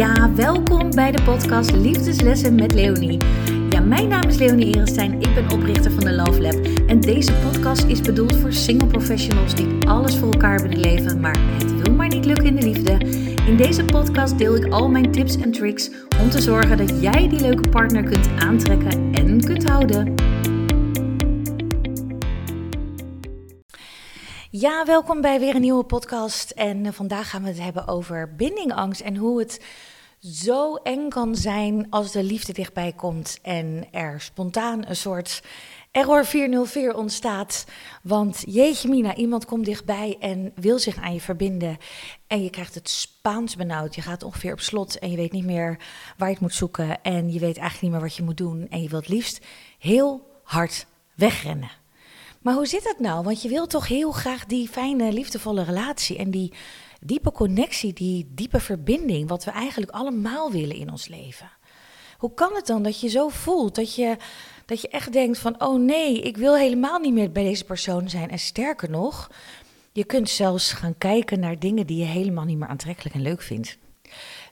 Ja, welkom bij de podcast Liefdeslessen met Leonie. Ja, mijn naam is Leonie Erenstein, ik ben oprichter van de Love Lab. En deze podcast is bedoeld voor single professionals die alles voor elkaar willen leven, maar het wil maar niet lukken in de liefde. In deze podcast deel ik al mijn tips en tricks om te zorgen dat jij die leuke partner kunt aantrekken en kunt houden. Ja, welkom bij weer een nieuwe podcast. En eh, vandaag gaan we het hebben over bindingangst en hoe het zo eng kan zijn als de liefde dichtbij komt en er spontaan een soort error 404 ontstaat. Want jeetje mina, iemand komt dichtbij en wil zich aan je verbinden en je krijgt het Spaans benauwd. Je gaat ongeveer op slot en je weet niet meer waar je het moet zoeken en je weet eigenlijk niet meer wat je moet doen en je wilt liefst heel hard wegrennen. Maar hoe zit het nou? Want je wilt toch heel graag die fijne, liefdevolle relatie en die diepe connectie, die diepe verbinding, wat we eigenlijk allemaal willen in ons leven. Hoe kan het dan dat je zo voelt, dat je, dat je echt denkt van, oh nee, ik wil helemaal niet meer bij deze persoon zijn. En sterker nog, je kunt zelfs gaan kijken naar dingen die je helemaal niet meer aantrekkelijk en leuk vindt.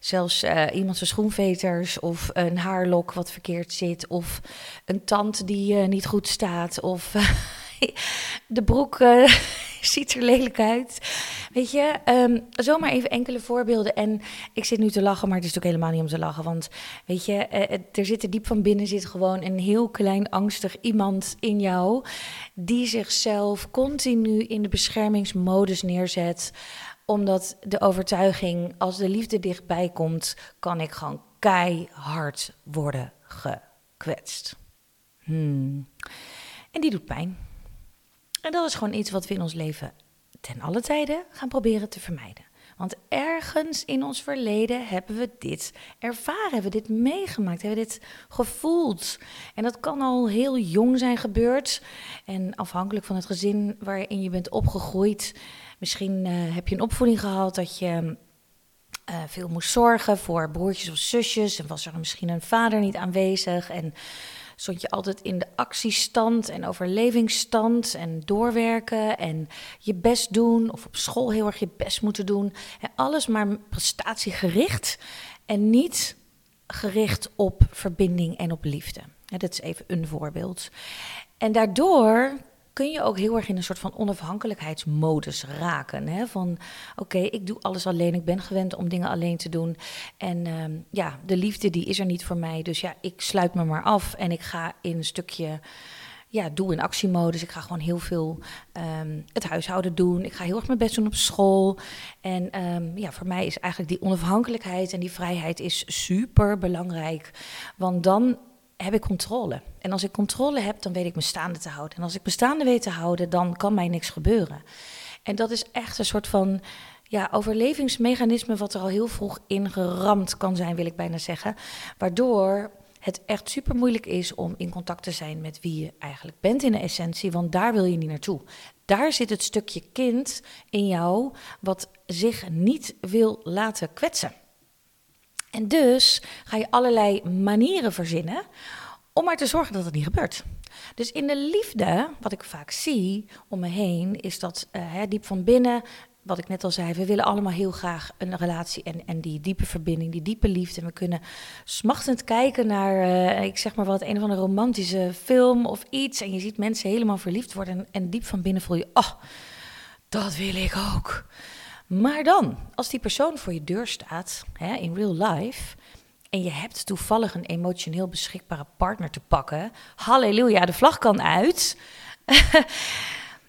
Zelfs uh, iemand zijn schoenveters of een haarlok wat verkeerd zit of een tand die uh, niet goed staat of de broek uh, ziet er lelijk uit. Weet je, um, zomaar even enkele voorbeelden. En ik zit nu te lachen, maar het is natuurlijk helemaal niet om te lachen. Want weet je, uh, er zit er diep van binnen zit gewoon een heel klein angstig iemand in jou. Die zichzelf continu in de beschermingsmodus neerzet. Omdat de overtuiging, als de liefde dichtbij komt, kan ik gewoon keihard worden gekwetst. Hmm. En die doet pijn. En dat is gewoon iets wat we in ons leven ten alle tijden gaan proberen te vermijden. Want ergens in ons verleden hebben we dit ervaren, hebben we dit meegemaakt, hebben we dit gevoeld. En dat kan al heel jong zijn gebeurd. En afhankelijk van het gezin waarin je bent opgegroeid. Misschien uh, heb je een opvoeding gehad dat je uh, veel moest zorgen voor broertjes of zusjes. En was er misschien een vader niet aanwezig. En stond je altijd in de actiestand en overlevingsstand en doorwerken en je best doen of op school heel erg je best moeten doen. En alles maar prestatiegericht en niet gericht op verbinding en op liefde. Dat is even een voorbeeld. En daardoor kun je ook heel erg in een soort van onafhankelijkheidsmodus raken. Hè? Van oké, ik doe alles alleen, ik ben gewend om dingen alleen te doen. En uh, ja, de liefde die is er niet voor mij. Dus ja, ik sluit me maar af en ik ga in een stukje ja, doe in actiemodus. Ik ga gewoon heel veel um, het huishouden doen. Ik ga heel erg mijn best doen op school. En um, ja, voor mij is eigenlijk die onafhankelijkheid en die vrijheid is super belangrijk. Want dan heb ik controle. En als ik controle heb, dan weet ik me staande te houden. En als ik me staande weet te houden, dan kan mij niks gebeuren. En dat is echt een soort van ja, overlevingsmechanisme wat er al heel vroeg ingeramd kan zijn, wil ik bijna zeggen. Waardoor het echt super moeilijk is om in contact te zijn met wie je eigenlijk bent in de essentie, want daar wil je niet naartoe. Daar zit het stukje kind in jou wat zich niet wil laten kwetsen. En dus ga je allerlei manieren verzinnen om maar te zorgen dat het niet gebeurt. Dus in de liefde, wat ik vaak zie om me heen, is dat uh, diep van binnen, wat ik net al zei, we willen allemaal heel graag een relatie en, en die diepe verbinding, die diepe liefde. En we kunnen smachtend kijken naar, uh, ik zeg maar wat, een of andere romantische film of iets. En je ziet mensen helemaal verliefd worden en, en diep van binnen voel je, oh, dat wil ik ook. Maar dan, als die persoon voor je deur staat, hè, in real life, en je hebt toevallig een emotioneel beschikbare partner te pakken, halleluja, de vlag kan uit.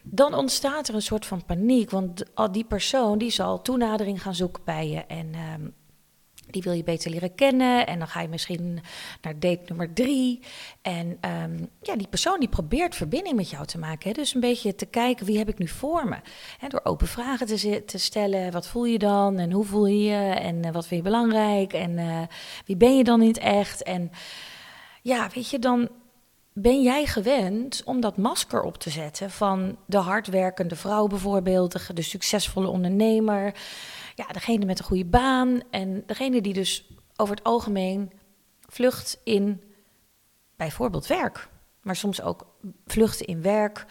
dan ontstaat er een soort van paniek, want die persoon die zal toenadering gaan zoeken bij je en um, die wil je beter leren kennen. En dan ga je misschien naar date nummer drie. En um, ja, die persoon die probeert verbinding met jou te maken. Hè? Dus een beetje te kijken, wie heb ik nu voor me? En door open vragen te, te stellen. Wat voel je dan? En hoe voel je je? En uh, wat vind je belangrijk? En uh, wie ben je dan in het echt? En ja, weet je, dan ben jij gewend om dat masker op te zetten van de hardwerkende vrouw bijvoorbeeld, de succesvolle ondernemer ja, degene met een goede baan en degene die dus over het algemeen vlucht in bijvoorbeeld werk. Maar soms ook vluchten in werk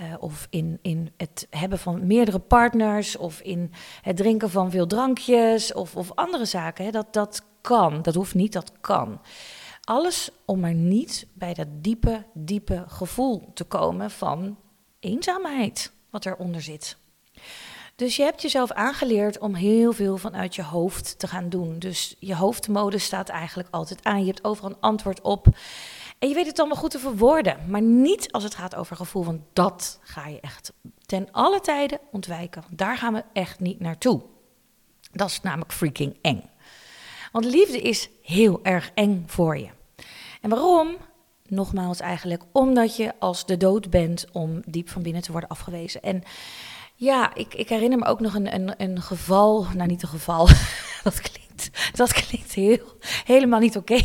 uh, of in, in het hebben van meerdere partners of in het drinken van veel drankjes of, of andere zaken. Hè. Dat, dat kan, dat hoeft niet, dat kan. Alles om maar niet bij dat diepe, diepe gevoel te komen van eenzaamheid wat eronder zit. Dus je hebt jezelf aangeleerd om heel veel vanuit je hoofd te gaan doen. Dus je hoofdmode staat eigenlijk altijd aan. Je hebt overal een antwoord op. En je weet het allemaal goed te verwoorden, maar niet als het gaat over gevoel. Want dat ga je echt ten alle tijden ontwijken. Want daar gaan we echt niet naartoe. Dat is namelijk freaking eng. Want liefde is heel erg eng voor je. En waarom? Nogmaals eigenlijk omdat je als de dood bent om diep van binnen te worden afgewezen. En ja, ik, ik herinner me ook nog een, een, een geval, nou niet een geval, dat klinkt, dat klinkt heel, helemaal niet oké.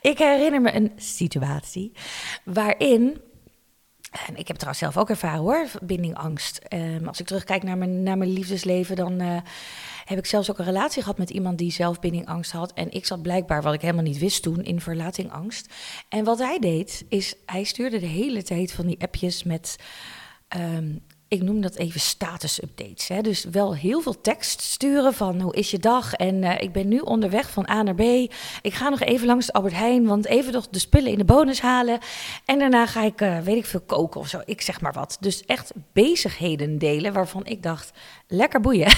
Ik herinner me een situatie waarin en ik heb trouwens zelf ook ervaren hoor, bindingangst. Um, als ik terugkijk naar mijn, naar mijn liefdesleven, dan uh, heb ik zelfs ook een relatie gehad met iemand die zelf bindingangst had. En ik zat blijkbaar, wat ik helemaal niet wist toen, in verlatingangst. En wat hij deed, is hij stuurde de hele tijd van die appjes met... Um, ik noem dat even status updates. Hè? Dus wel heel veel tekst sturen van hoe is je dag en uh, ik ben nu onderweg van A naar B. Ik ga nog even langs Albert Heijn, want even nog de spullen in de bonus halen. En daarna ga ik, uh, weet ik veel, koken of zo. Ik zeg maar wat. Dus echt bezigheden delen waarvan ik dacht, lekker boeien.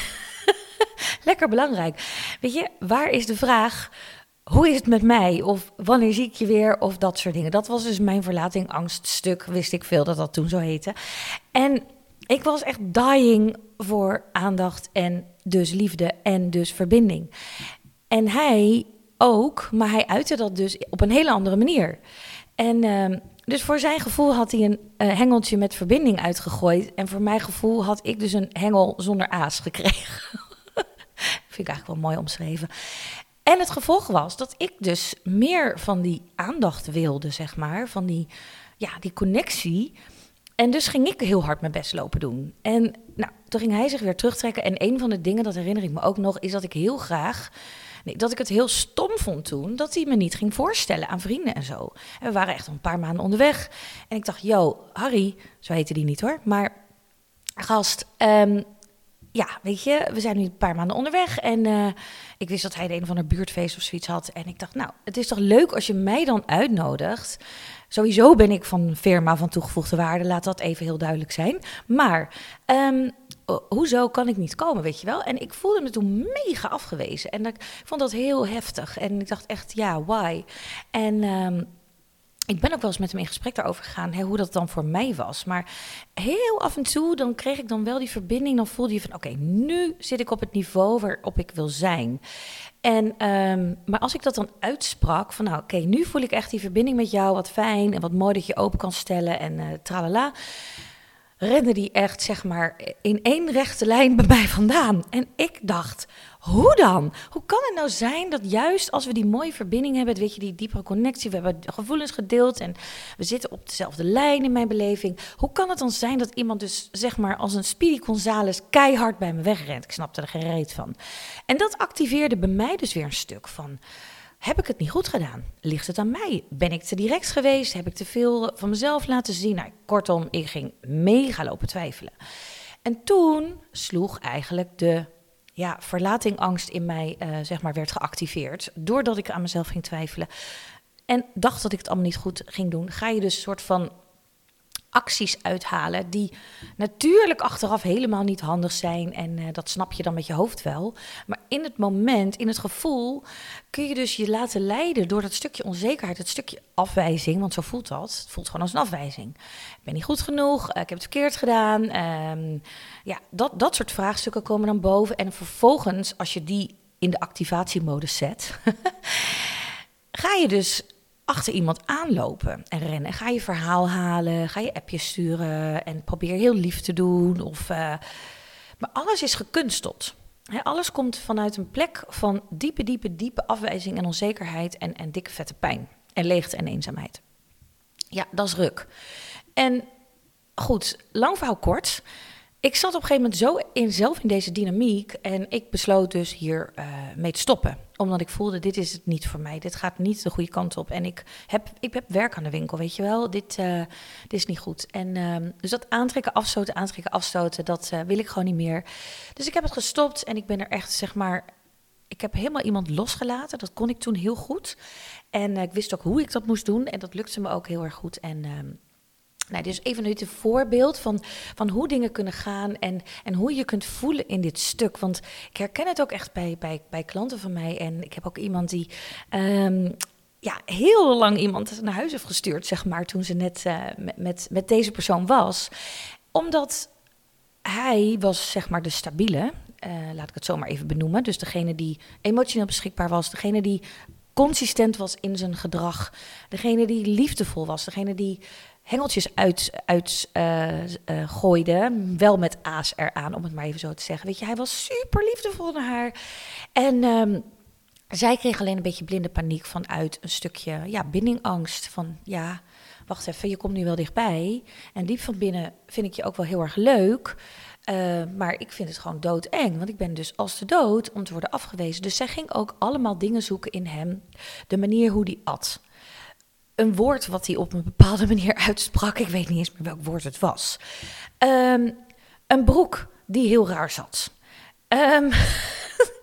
lekker belangrijk. Weet je, waar is de vraag hoe is het met mij? Of wanneer zie ik je weer? Of dat soort dingen. Dat was dus mijn verlating angststuk. Wist ik veel dat dat toen zo heette. En ik was echt dying voor aandacht en dus liefde en dus verbinding. En hij ook, maar hij uitte dat dus op een hele andere manier. En uh, dus voor zijn gevoel had hij een uh, hengeltje met verbinding uitgegooid. En voor mijn gevoel had ik dus een hengel zonder aas gekregen. Vind ik eigenlijk wel mooi omschreven. En het gevolg was dat ik dus meer van die aandacht wilde, zeg maar. Van die, ja, die connectie. En dus ging ik heel hard mijn best lopen doen. En nou, toen ging hij zich weer terugtrekken. En een van de dingen, dat herinner ik me ook nog, is dat ik heel graag. Nee, dat ik het heel stom vond toen dat hij me niet ging voorstellen aan vrienden en zo. En we waren echt een paar maanden onderweg. En ik dacht, yo, Harry, zo heette die niet hoor, maar gast, um, ja, weet je, we zijn nu een paar maanden onderweg. En uh, ik wist dat hij de een of ander buurtfeest of zoiets had. En ik dacht, nou, het is toch leuk als je mij dan uitnodigt. Sowieso ben ik van firma van toegevoegde waarde, laat dat even heel duidelijk zijn. Maar um, hoezo kan ik niet komen, weet je wel? En ik voelde me toen mega afgewezen. En ik vond dat heel heftig. En ik dacht echt, ja, why? En um, ik ben ook wel eens met hem in gesprek daarover gegaan, hè, hoe dat dan voor mij was. Maar heel af en toe, dan kreeg ik dan wel die verbinding. Dan voelde je van, oké, nu zit ik op het niveau waarop ik wil zijn. En, um, maar als ik dat dan uitsprak, van nou, oké, nu voel ik echt die verbinding met jou, wat fijn en wat mooi dat je open kan stellen en uh, tralala rende die echt, zeg maar, in één rechte lijn bij mij vandaan. En ik dacht, hoe dan? Hoe kan het nou zijn dat juist als we die mooie verbinding hebben, weet je, die diepere connectie, we hebben gevoelens gedeeld en we zitten op dezelfde lijn in mijn beleving. Hoe kan het dan zijn dat iemand dus, zeg maar, als een Speedy Gonzales keihard bij me wegrent? Ik snapte er geen van. En dat activeerde bij mij dus weer een stuk van heb ik het niet goed gedaan? Ligt het aan mij? Ben ik te direct geweest? Heb ik te veel van mezelf laten zien? Nou, kortom, ik ging mega lopen twijfelen. En toen sloeg eigenlijk de ja, verlatingangst in mij, uh, zeg maar, werd geactiveerd. Doordat ik aan mezelf ging twijfelen. En dacht dat ik het allemaal niet goed ging doen. Ga je dus soort van acties uithalen die natuurlijk achteraf helemaal niet handig zijn. En uh, dat snap je dan met je hoofd wel. Maar in het moment, in het gevoel, kun je dus je laten leiden door dat stukje onzekerheid, het stukje afwijzing. Want zo voelt dat. Het voelt gewoon als een afwijzing. Ik ben niet goed genoeg, uh, ik heb het verkeerd gedaan. Um, ja, dat, dat soort vraagstukken komen dan boven. En vervolgens, als je die in de activatiemodus zet, ga je dus achter iemand aanlopen en rennen. Ga je verhaal halen, ga je appjes sturen en probeer heel lief te doen. Of, uh, maar alles is gekunsteld. He, alles komt vanuit een plek van diepe, diepe, diepe afwijzing en onzekerheid en, en dikke vette pijn. En leegte en eenzaamheid. Ja, dat is ruk. En goed, lang verhaal kort. Ik zat op een gegeven moment zo in, zelf in deze dynamiek. En ik besloot dus hier uh, mee te stoppen. Omdat ik voelde, dit is het niet voor mij. Dit gaat niet de goede kant op. En ik heb, ik heb werk aan de winkel, weet je wel. Dit, uh, dit is niet goed. En uh, dus dat aantrekken, afstoten, aantrekken, afstoten, dat eh, wil ik gewoon niet meer. Dus ik heb het gestopt en ik ben er echt, zeg maar... Ik heb helemaal iemand losgelaten. Dat kon ik toen heel goed. En ik wist ook hoe ik dat moest doen. En dat lukte me ook heel erg goed. En ehm, nou, is even een voorbeeld van, van hoe dingen kunnen gaan en, en hoe je kunt voelen in dit stuk. Want ik herken het ook echt bij, bij, bij klanten van mij. En ik heb ook iemand die um, ja, heel lang iemand naar huis heeft gestuurd, zeg maar, toen ze net uh, met, met, met deze persoon was. Omdat hij was, zeg maar, de stabiele, uh, laat ik het zo maar even benoemen. Dus degene die emotioneel beschikbaar was, degene die consistent was in zijn gedrag, degene die liefdevol was, degene die hengeltjes uit, uit uh. Wel met aas eraan, om het maar even zo te zeggen. Weet je, hij was super liefdevol naar haar. En um, zij kreeg alleen een beetje blinde paniek vanuit een stukje ja, bindingangst. Van ja, wacht even, je komt nu wel dichtbij. En diep van binnen vind ik je ook wel heel erg leuk. Uh, maar ik vind het gewoon doodeng, want ik ben dus als de dood om te worden afgewezen. Dus zij ging ook allemaal dingen zoeken in hem. De manier hoe die at een woord wat hij op een bepaalde manier uitsprak. Ik weet niet eens meer welk woord het was. Um, een broek die heel raar zat. Um,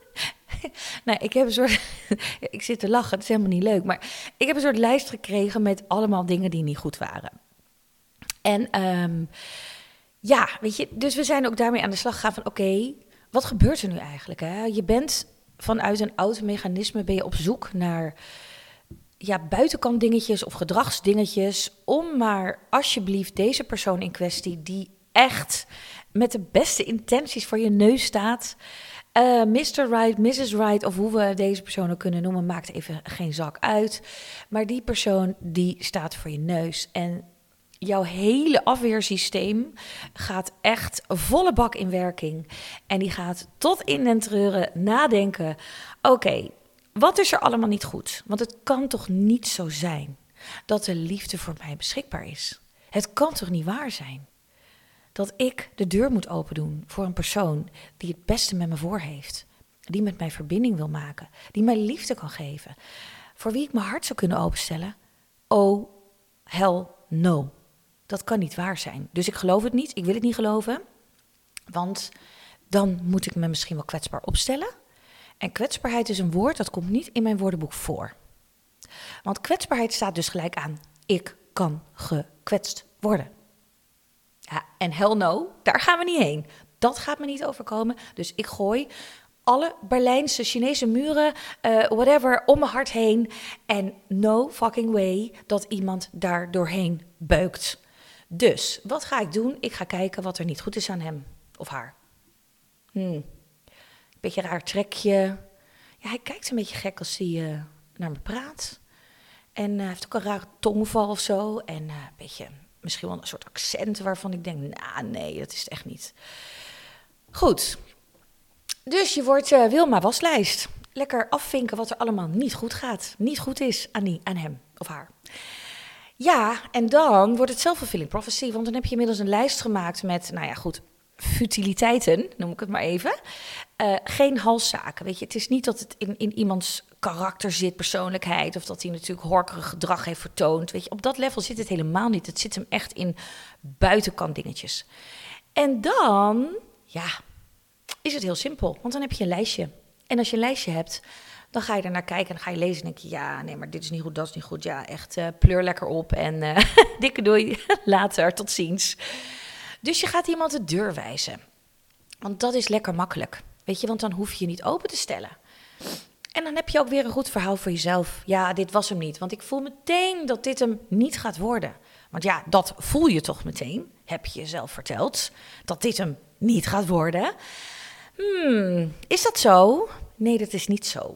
nou, ik heb een soort. ik zit te lachen, het is helemaal niet leuk. Maar ik heb een soort lijst gekregen met allemaal dingen die niet goed waren. En um, ja, weet je, dus we zijn ook daarmee aan de slag gegaan van: oké, wat gebeurt er nu eigenlijk? Hè? Je bent vanuit een oud mechanisme ben je op zoek naar ja, buitenkant dingetjes of gedragsdingetjes. Om maar alsjeblieft deze persoon in kwestie, die echt met de beste intenties voor je neus staat. Uh, eh, Mr. Right, Mrs. Right, of hoe we deze persoon kunnen noemen, maakt even geen zak uit. Maar die persoon die staat voor je neus. En jouw hele afweersysteem gaat echt volle bak in werking. En die gaat tot in den treuren nadenken: oké, wat is er allemaal niet goed? Want het kan toch niet zo zijn dat de liefde voor mij beschikbaar is? Het kan toch niet waar zijn dat ik de deur moet open doen voor een persoon die het beste met me voor heeft, die met mij verbinding wil maken, die mij liefde kan geven, voor wie ik mijn hart zou kunnen openstellen? Oh, hell no. Dat kan niet waar zijn. Dus ik geloof het niet, ik wil het niet geloven, want dan moet ik me misschien wel kwetsbaar opstellen. En kwetsbaarheid is een woord dat komt niet in mijn woordenboek voor. Want kwetsbaarheid staat dus gelijk aan ik kan gekwetst worden. Ja, en hell no, daar gaan we niet heen. Dat gaat me niet overkomen. Dus ik gooi alle Berlijnse, Chinese muren, uh, whatever, om mijn hart heen. En no fucking way dat iemand daar doorheen beukt. Dus wat ga ik doen? Ik ga kijken wat er niet goed is aan hem of haar. Hmm beetje raar trekje. Ja, hij kijkt een beetje gek als hij uh, naar me praat. En hij heeft ook een rare tongval of zo. En uh, een beetje, misschien wel een soort accent waarvan ik denk, nou nee, dat is het echt niet. Goed. Dus je wordt Wilma waslijst. Lekker afvinken wat er allemaal niet goed gaat. Niet goed is aan, die, aan hem of haar. Ja, en dan wordt het self-fulfilling prophecy. Want dan heb je inmiddels een lijst gemaakt met, nou ja, goed, futiliteiten, noem ik het maar even. Uh, geen halszaken. Weet je, het is niet dat het in, in iemands karakter zit, persoonlijkheid, of dat hij natuurlijk horkerig gedrag heeft vertoond. Weet je, op dat level zit het helemaal niet. Het zit hem echt in buitenkant dingetjes. En dan, ja, is het heel simpel. Want dan heb je een lijstje. En als je een lijstje hebt, dan ga je er naar kijken en ga je lezen en denk je, ja, nee, maar dit is niet goed, dat is niet goed. Ja, echt, uh, pleur lekker op en uh, dikke doei, later, tot ziens. Dus je gaat iemand de deur wijzen. Want dat is lekker makkelijk. Weet je, want dan hoef je je niet open te stellen. En dan heb je ook weer een goed verhaal voor jezelf. Ja, dit was hem niet. Want ik voel meteen dat dit hem niet gaat worden. Want ja, dat voel je toch meteen, heb je jezelf verteld. Dat dit hem niet gaat worden. Hmm, is dat zo? Nee, dat is niet zo.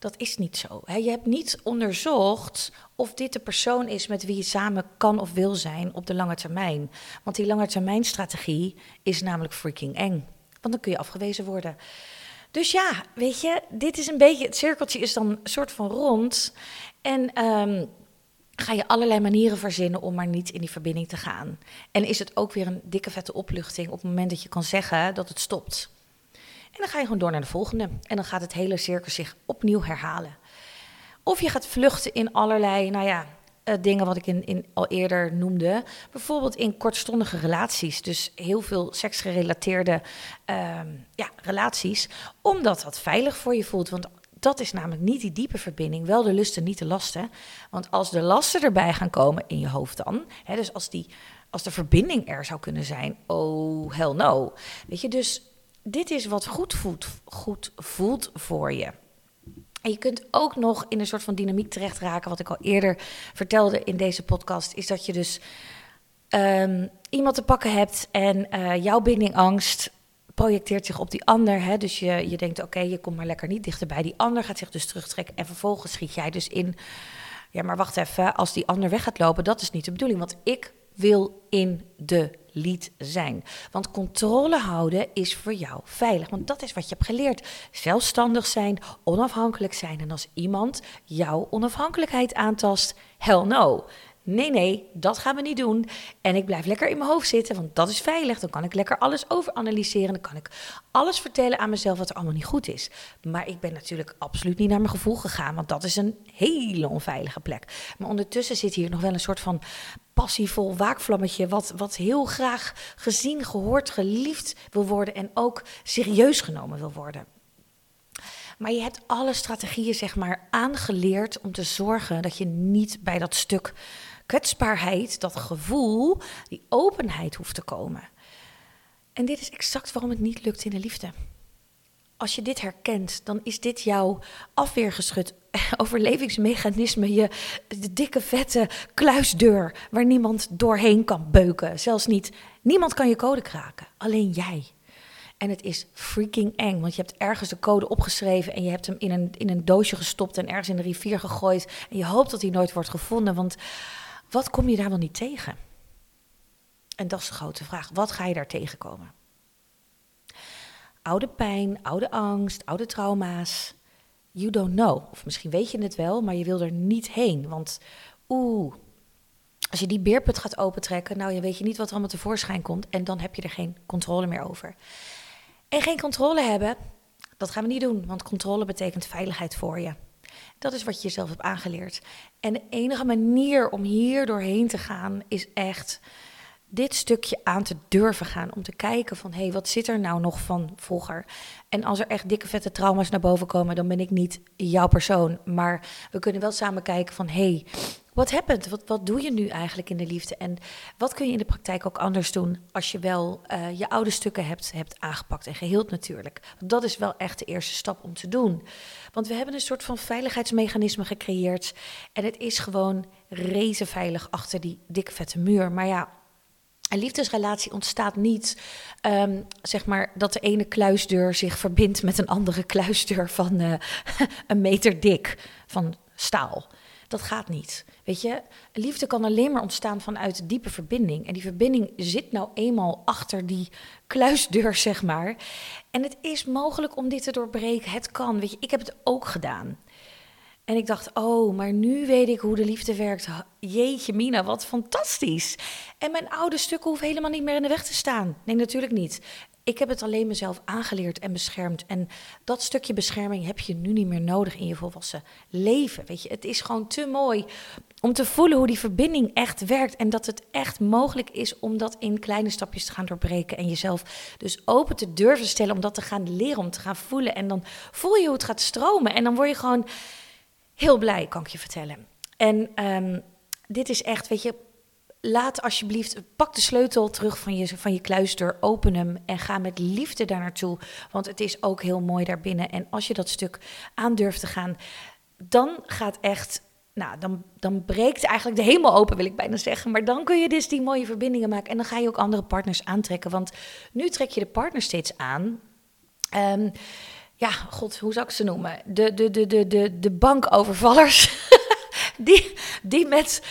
Dat is niet zo. Je hebt niet onderzocht of dit de persoon is met wie je samen kan of wil zijn op de lange termijn. Want die lange termijn strategie is namelijk freaking eng. Want dan kun je afgewezen worden. Dus ja, weet je, dit is een beetje, het cirkeltje is dan een soort van rond. En um, ga je allerlei manieren verzinnen om maar niet in die verbinding te gaan. En is het ook weer een dikke vette opluchting op het moment dat je kan zeggen dat het stopt. En dan ga je gewoon door naar de volgende. En dan gaat het hele circus zich opnieuw herhalen. Of je gaat vluchten in allerlei, nou ja, uh, dingen wat ik in, in, al eerder noemde. Bijvoorbeeld in kortstondige relaties. Dus heel veel seksgerelateerde uh, ja, relaties. Omdat dat veilig voor je voelt. Want dat is namelijk niet die diepe verbinding. Wel de lusten, niet de lasten. Want als de lasten erbij gaan komen in je hoofd dan. Hè, dus als, die, als de verbinding er zou kunnen zijn. Oh, hell no. Weet je, dus dit is wat goed voelt, goed voelt voor je. En je kunt ook nog in een soort van dynamiek terecht raken. Wat ik al eerder vertelde in deze podcast. Is dat je dus um, iemand te pakken hebt. En uh, jouw bindingangst projecteert zich op die ander. Hè? Dus je, je denkt, oké, je komt maar lekker niet dichterbij. Die ander gaat zich dus terugtrekken. En vervolgens schiet jij dus in. Ja, maar wacht even. Als die ander weg gaat lopen, dat is niet de bedoeling. Want ik wil in de lied zijn. Want controle houden is voor jou veilig. Want dat is wat je hebt geleerd. Zelfstandig zijn, onafhankelijk zijn. En als iemand jouw onafhankelijkheid aantast, hell no. Nee, nee, dat gaan we niet doen. En ik blijf lekker in mijn hoofd zitten, want dat is veilig. Dan kan ik lekker alles overanalyseren. Dan kan ik alles vertellen aan mezelf wat er allemaal niet goed is. Maar ik ben natuurlijk absoluut niet naar mijn gevoel gegaan, want dat is een hele onveilige plek. Maar ondertussen zit hier nog wel een soort van passievol waakvlammetje, wat, wat heel graag gezien, gehoord, geliefd wil worden en ook serieus genomen wil worden. Maar je hebt alle strategieën, zeg maar, aangeleerd om te zorgen dat je niet bij dat stuk kwetsbaarheid, dat gevoel, die openheid hoeft te komen. En dit is exact waarom het niet lukt in de liefde. Als je dit herkent, dan is dit jouw afweergeschut, overlevingsmechanisme, je de dikke vette kluisdeur waar niemand doorheen kan beuken. Zelfs niet, niemand kan je code kraken, alleen jij. En het is freaking eng, want je hebt ergens de code opgeschreven en je hebt hem in een, in een doosje gestopt en ergens in de rivier gegooid. En je hoopt dat hij nooit wordt gevonden, want wat kom je daar wel niet tegen? En dat is de grote vraag. Wat ga je daar tegenkomen? Oude pijn, oude angst, oude trauma's. You don't know. Of misschien weet je het wel, maar je wil er niet heen. Want oeh, als je die beerput gaat opentrekken, nou, je weet je niet wat er allemaal tevoorschijn komt. En dan heb je er geen controle meer over. En geen controle hebben, dat gaan we niet doen. Want controle betekent veiligheid voor je. Dat is wat je jezelf hebt aangeleerd. En de enige manier om hier doorheen te gaan is echt dit stukje aan te durven gaan. Om te kijken van, hé, hey, wat zit er nou nog van vroeger? En als er echt dikke vette trauma's naar boven komen, dan ben ik niet jouw persoon. Maar we kunnen wel samen kijken van, hé, hey, wat happened? Wat, wat doe je nu eigenlijk in de liefde? En wat kun je in de praktijk ook anders doen als je wel uh, je oude stukken hebt, hebt aangepakt en geheeld natuurlijk? Want dat is wel echt de eerste stap om te doen. Want we hebben een soort van veiligheidsmechanisme gecreëerd. En het is gewoon rezen veilig achter die dikke vette muur. Maar ja, een liefdesrelatie ontstaat niet, um, zeg maar, dat de ene kluisdeur zich verbindt met een andere kluisdeur van uh, een meter dik van staal. Dat gaat niet. Weet je, liefde kan alleen maar ontstaan vanuit diepe verbinding. En die verbinding zit nou eenmaal achter die kluisdeur, zeg maar. En het is mogelijk om dit te doorbreken. Het kan. Weet je, ik heb het ook gedaan. En ik dacht, oh, maar nu weet ik hoe de liefde werkt. Jeetje, Mina, wat fantastisch. En mijn oude stukken hoeven helemaal niet meer in de weg te staan. Nee, natuurlijk niet. Ik heb het alleen mezelf aangeleerd en beschermd. En dat stukje bescherming heb je nu niet meer nodig in je volwassen leven. Weet je, het is gewoon te mooi om te voelen hoe die verbinding echt werkt. En dat het echt mogelijk is om dat in kleine stapjes te gaan doorbreken. En jezelf dus open te durven stellen om dat te gaan leren, om te gaan voelen. En dan voel je hoe het gaat stromen. En dan word je gewoon heel blij, kan ik je vertellen. En um, dit is echt, weet je, laat alsjeblieft, pak de sleutel terug van je, van je kluisdeur, open hem en ga met liefde daar naartoe. Want het is ook heel mooi daarbinnen. En als je dat stuk aandurft te gaan, dan gaat echt nou, dan, dan breekt eigenlijk de hemel open, wil ik bijna zeggen. Maar dan kun je dus die mooie verbindingen maken. En dan ga je ook andere partners aantrekken. Want nu trek je de partner steeds aan. Um, ja, god, hoe zou ik ze noemen? De, de, de, de, de, de bankovervallers. die, die met,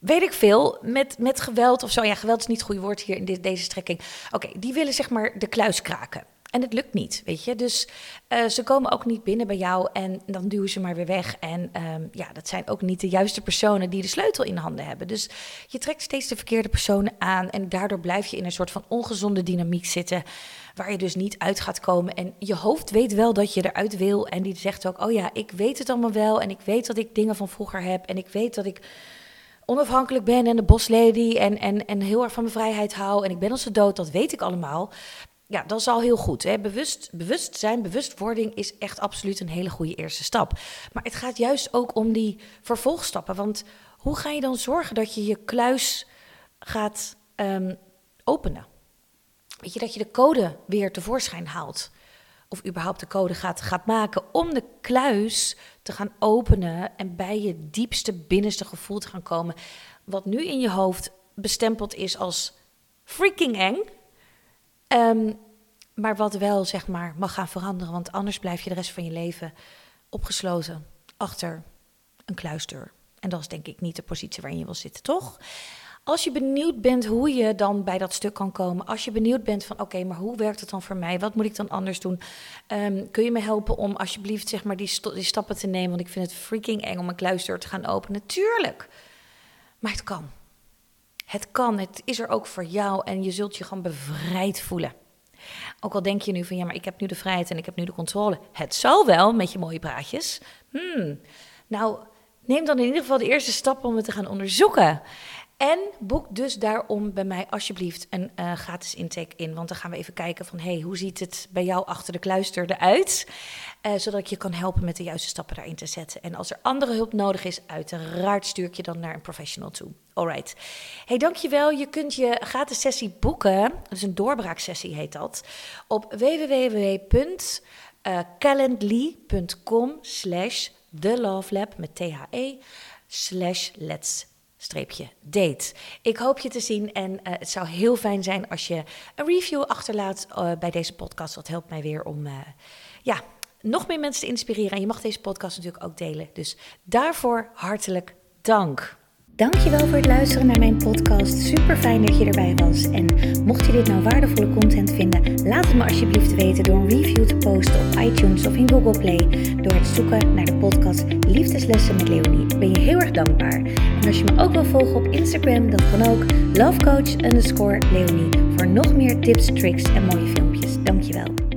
weet ik veel, met, met geweld of zo. Ja, geweld is niet het goede woord hier in deze strekking. Oké, die willen zeg maar de kluis kraken. En het lukt niet, weet je. Dus uh, ze komen ook niet binnen bij jou en dan duwen ze maar weer weg. En um, ja, dat zijn ook niet de juiste personen die de sleutel in handen hebben. Dus je trekt steeds de verkeerde personen aan. En daardoor blijf je in een soort van ongezonde dynamiek zitten. Waar je dus niet uit gaat komen. En je hoofd weet wel dat je eruit wil. En die zegt ook: Oh ja, ik weet het allemaal wel. En ik weet dat ik dingen van vroeger heb. En ik weet dat ik onafhankelijk ben en de boslady en, en, en heel erg van mijn vrijheid hou en ik ben als de dood, dat weet ik allemaal. Ja, dat is al heel goed. Hè? Bewust, bewustzijn, bewustwording is echt absoluut een hele goede eerste stap. Maar het gaat juist ook om die vervolgstappen. Want hoe ga je dan zorgen dat je je kluis gaat um, openen? Weet je, dat je de code weer tevoorschijn haalt. Of überhaupt de code gaat, gaat maken om de kluis te gaan openen en bij je diepste, binnenste gevoel te gaan komen. Wat nu in je hoofd bestempeld is als freaking eng. Um, maar wat wel, zeg maar, mag gaan veranderen. Want anders blijf je de rest van je leven opgesloten achter een kluisdeur. En dat is denk ik niet de positie waarin je wil zitten, toch? Als je benieuwd bent hoe je dan bij dat stuk kan komen, als je benieuwd bent van oké, maar hoe werkt het dan voor mij? Wat moet ik dan anders doen? Um, kun je me helpen om alsjeblieft zeg maar die, die stappen te nemen? Want ik vind het freaking eng om een kluisdeur te gaan openen. Natuurlijk. Maar het kan. Het kan. Het is er ook voor jou en je zult je gewoon bevrijd voelen. Ook al denk je nu van ja, maar ik heb nu de vrijheid en ik heb nu de controle. Het zal wel met je mooie praatjes. Hmm. Nou, neem dan in ieder geval de eerste stap om het te gaan onderzoeken. En boek dus daarom bij mij alsjeblieft een uh, gratis intake in. Want dan gaan we even kijken van, hey, hoe ziet het bij jou achter de kluister eruit? Uh, zodat ik je kan helpen met de juiste stappen daarin te zetten. En als er andere hulp nodig is, uiteraard stuur ik je dan naar een professional toe. Alright. Hey, dankjewel. Je kunt je gratis sessie boeken. Dus een doorbraaksessie heet dat. Op www.calendly.com slash The Love Lab met T-H-E slash let's streepje date. Ik hoop je te zien en uh, het zou heel fijn zijn als je een review achterlaat uh, bij deze podcast. Dat helpt mij weer om uh, ja, nog meer mensen te inspireren. En je mag deze podcast natuurlijk ook delen. Dus daarvoor hartelijk dank. Dankjewel voor het luisteren naar mijn podcast. Super fijn dat je erbij was. En mocht je dit nou waardevolle content vinden, laat het me alsjeblieft weten door een review te posten op iTunes of in Google Play. Door het zoeken naar de podcast Liefdeslessen met Leonie. Ben je heel erg dankbaar. En als je me ook wil volgen op Instagram, dan kan ook lovecoach underscore Leonie. Voor nog meer tips, tricks en mooie filmpjes. Dankjewel.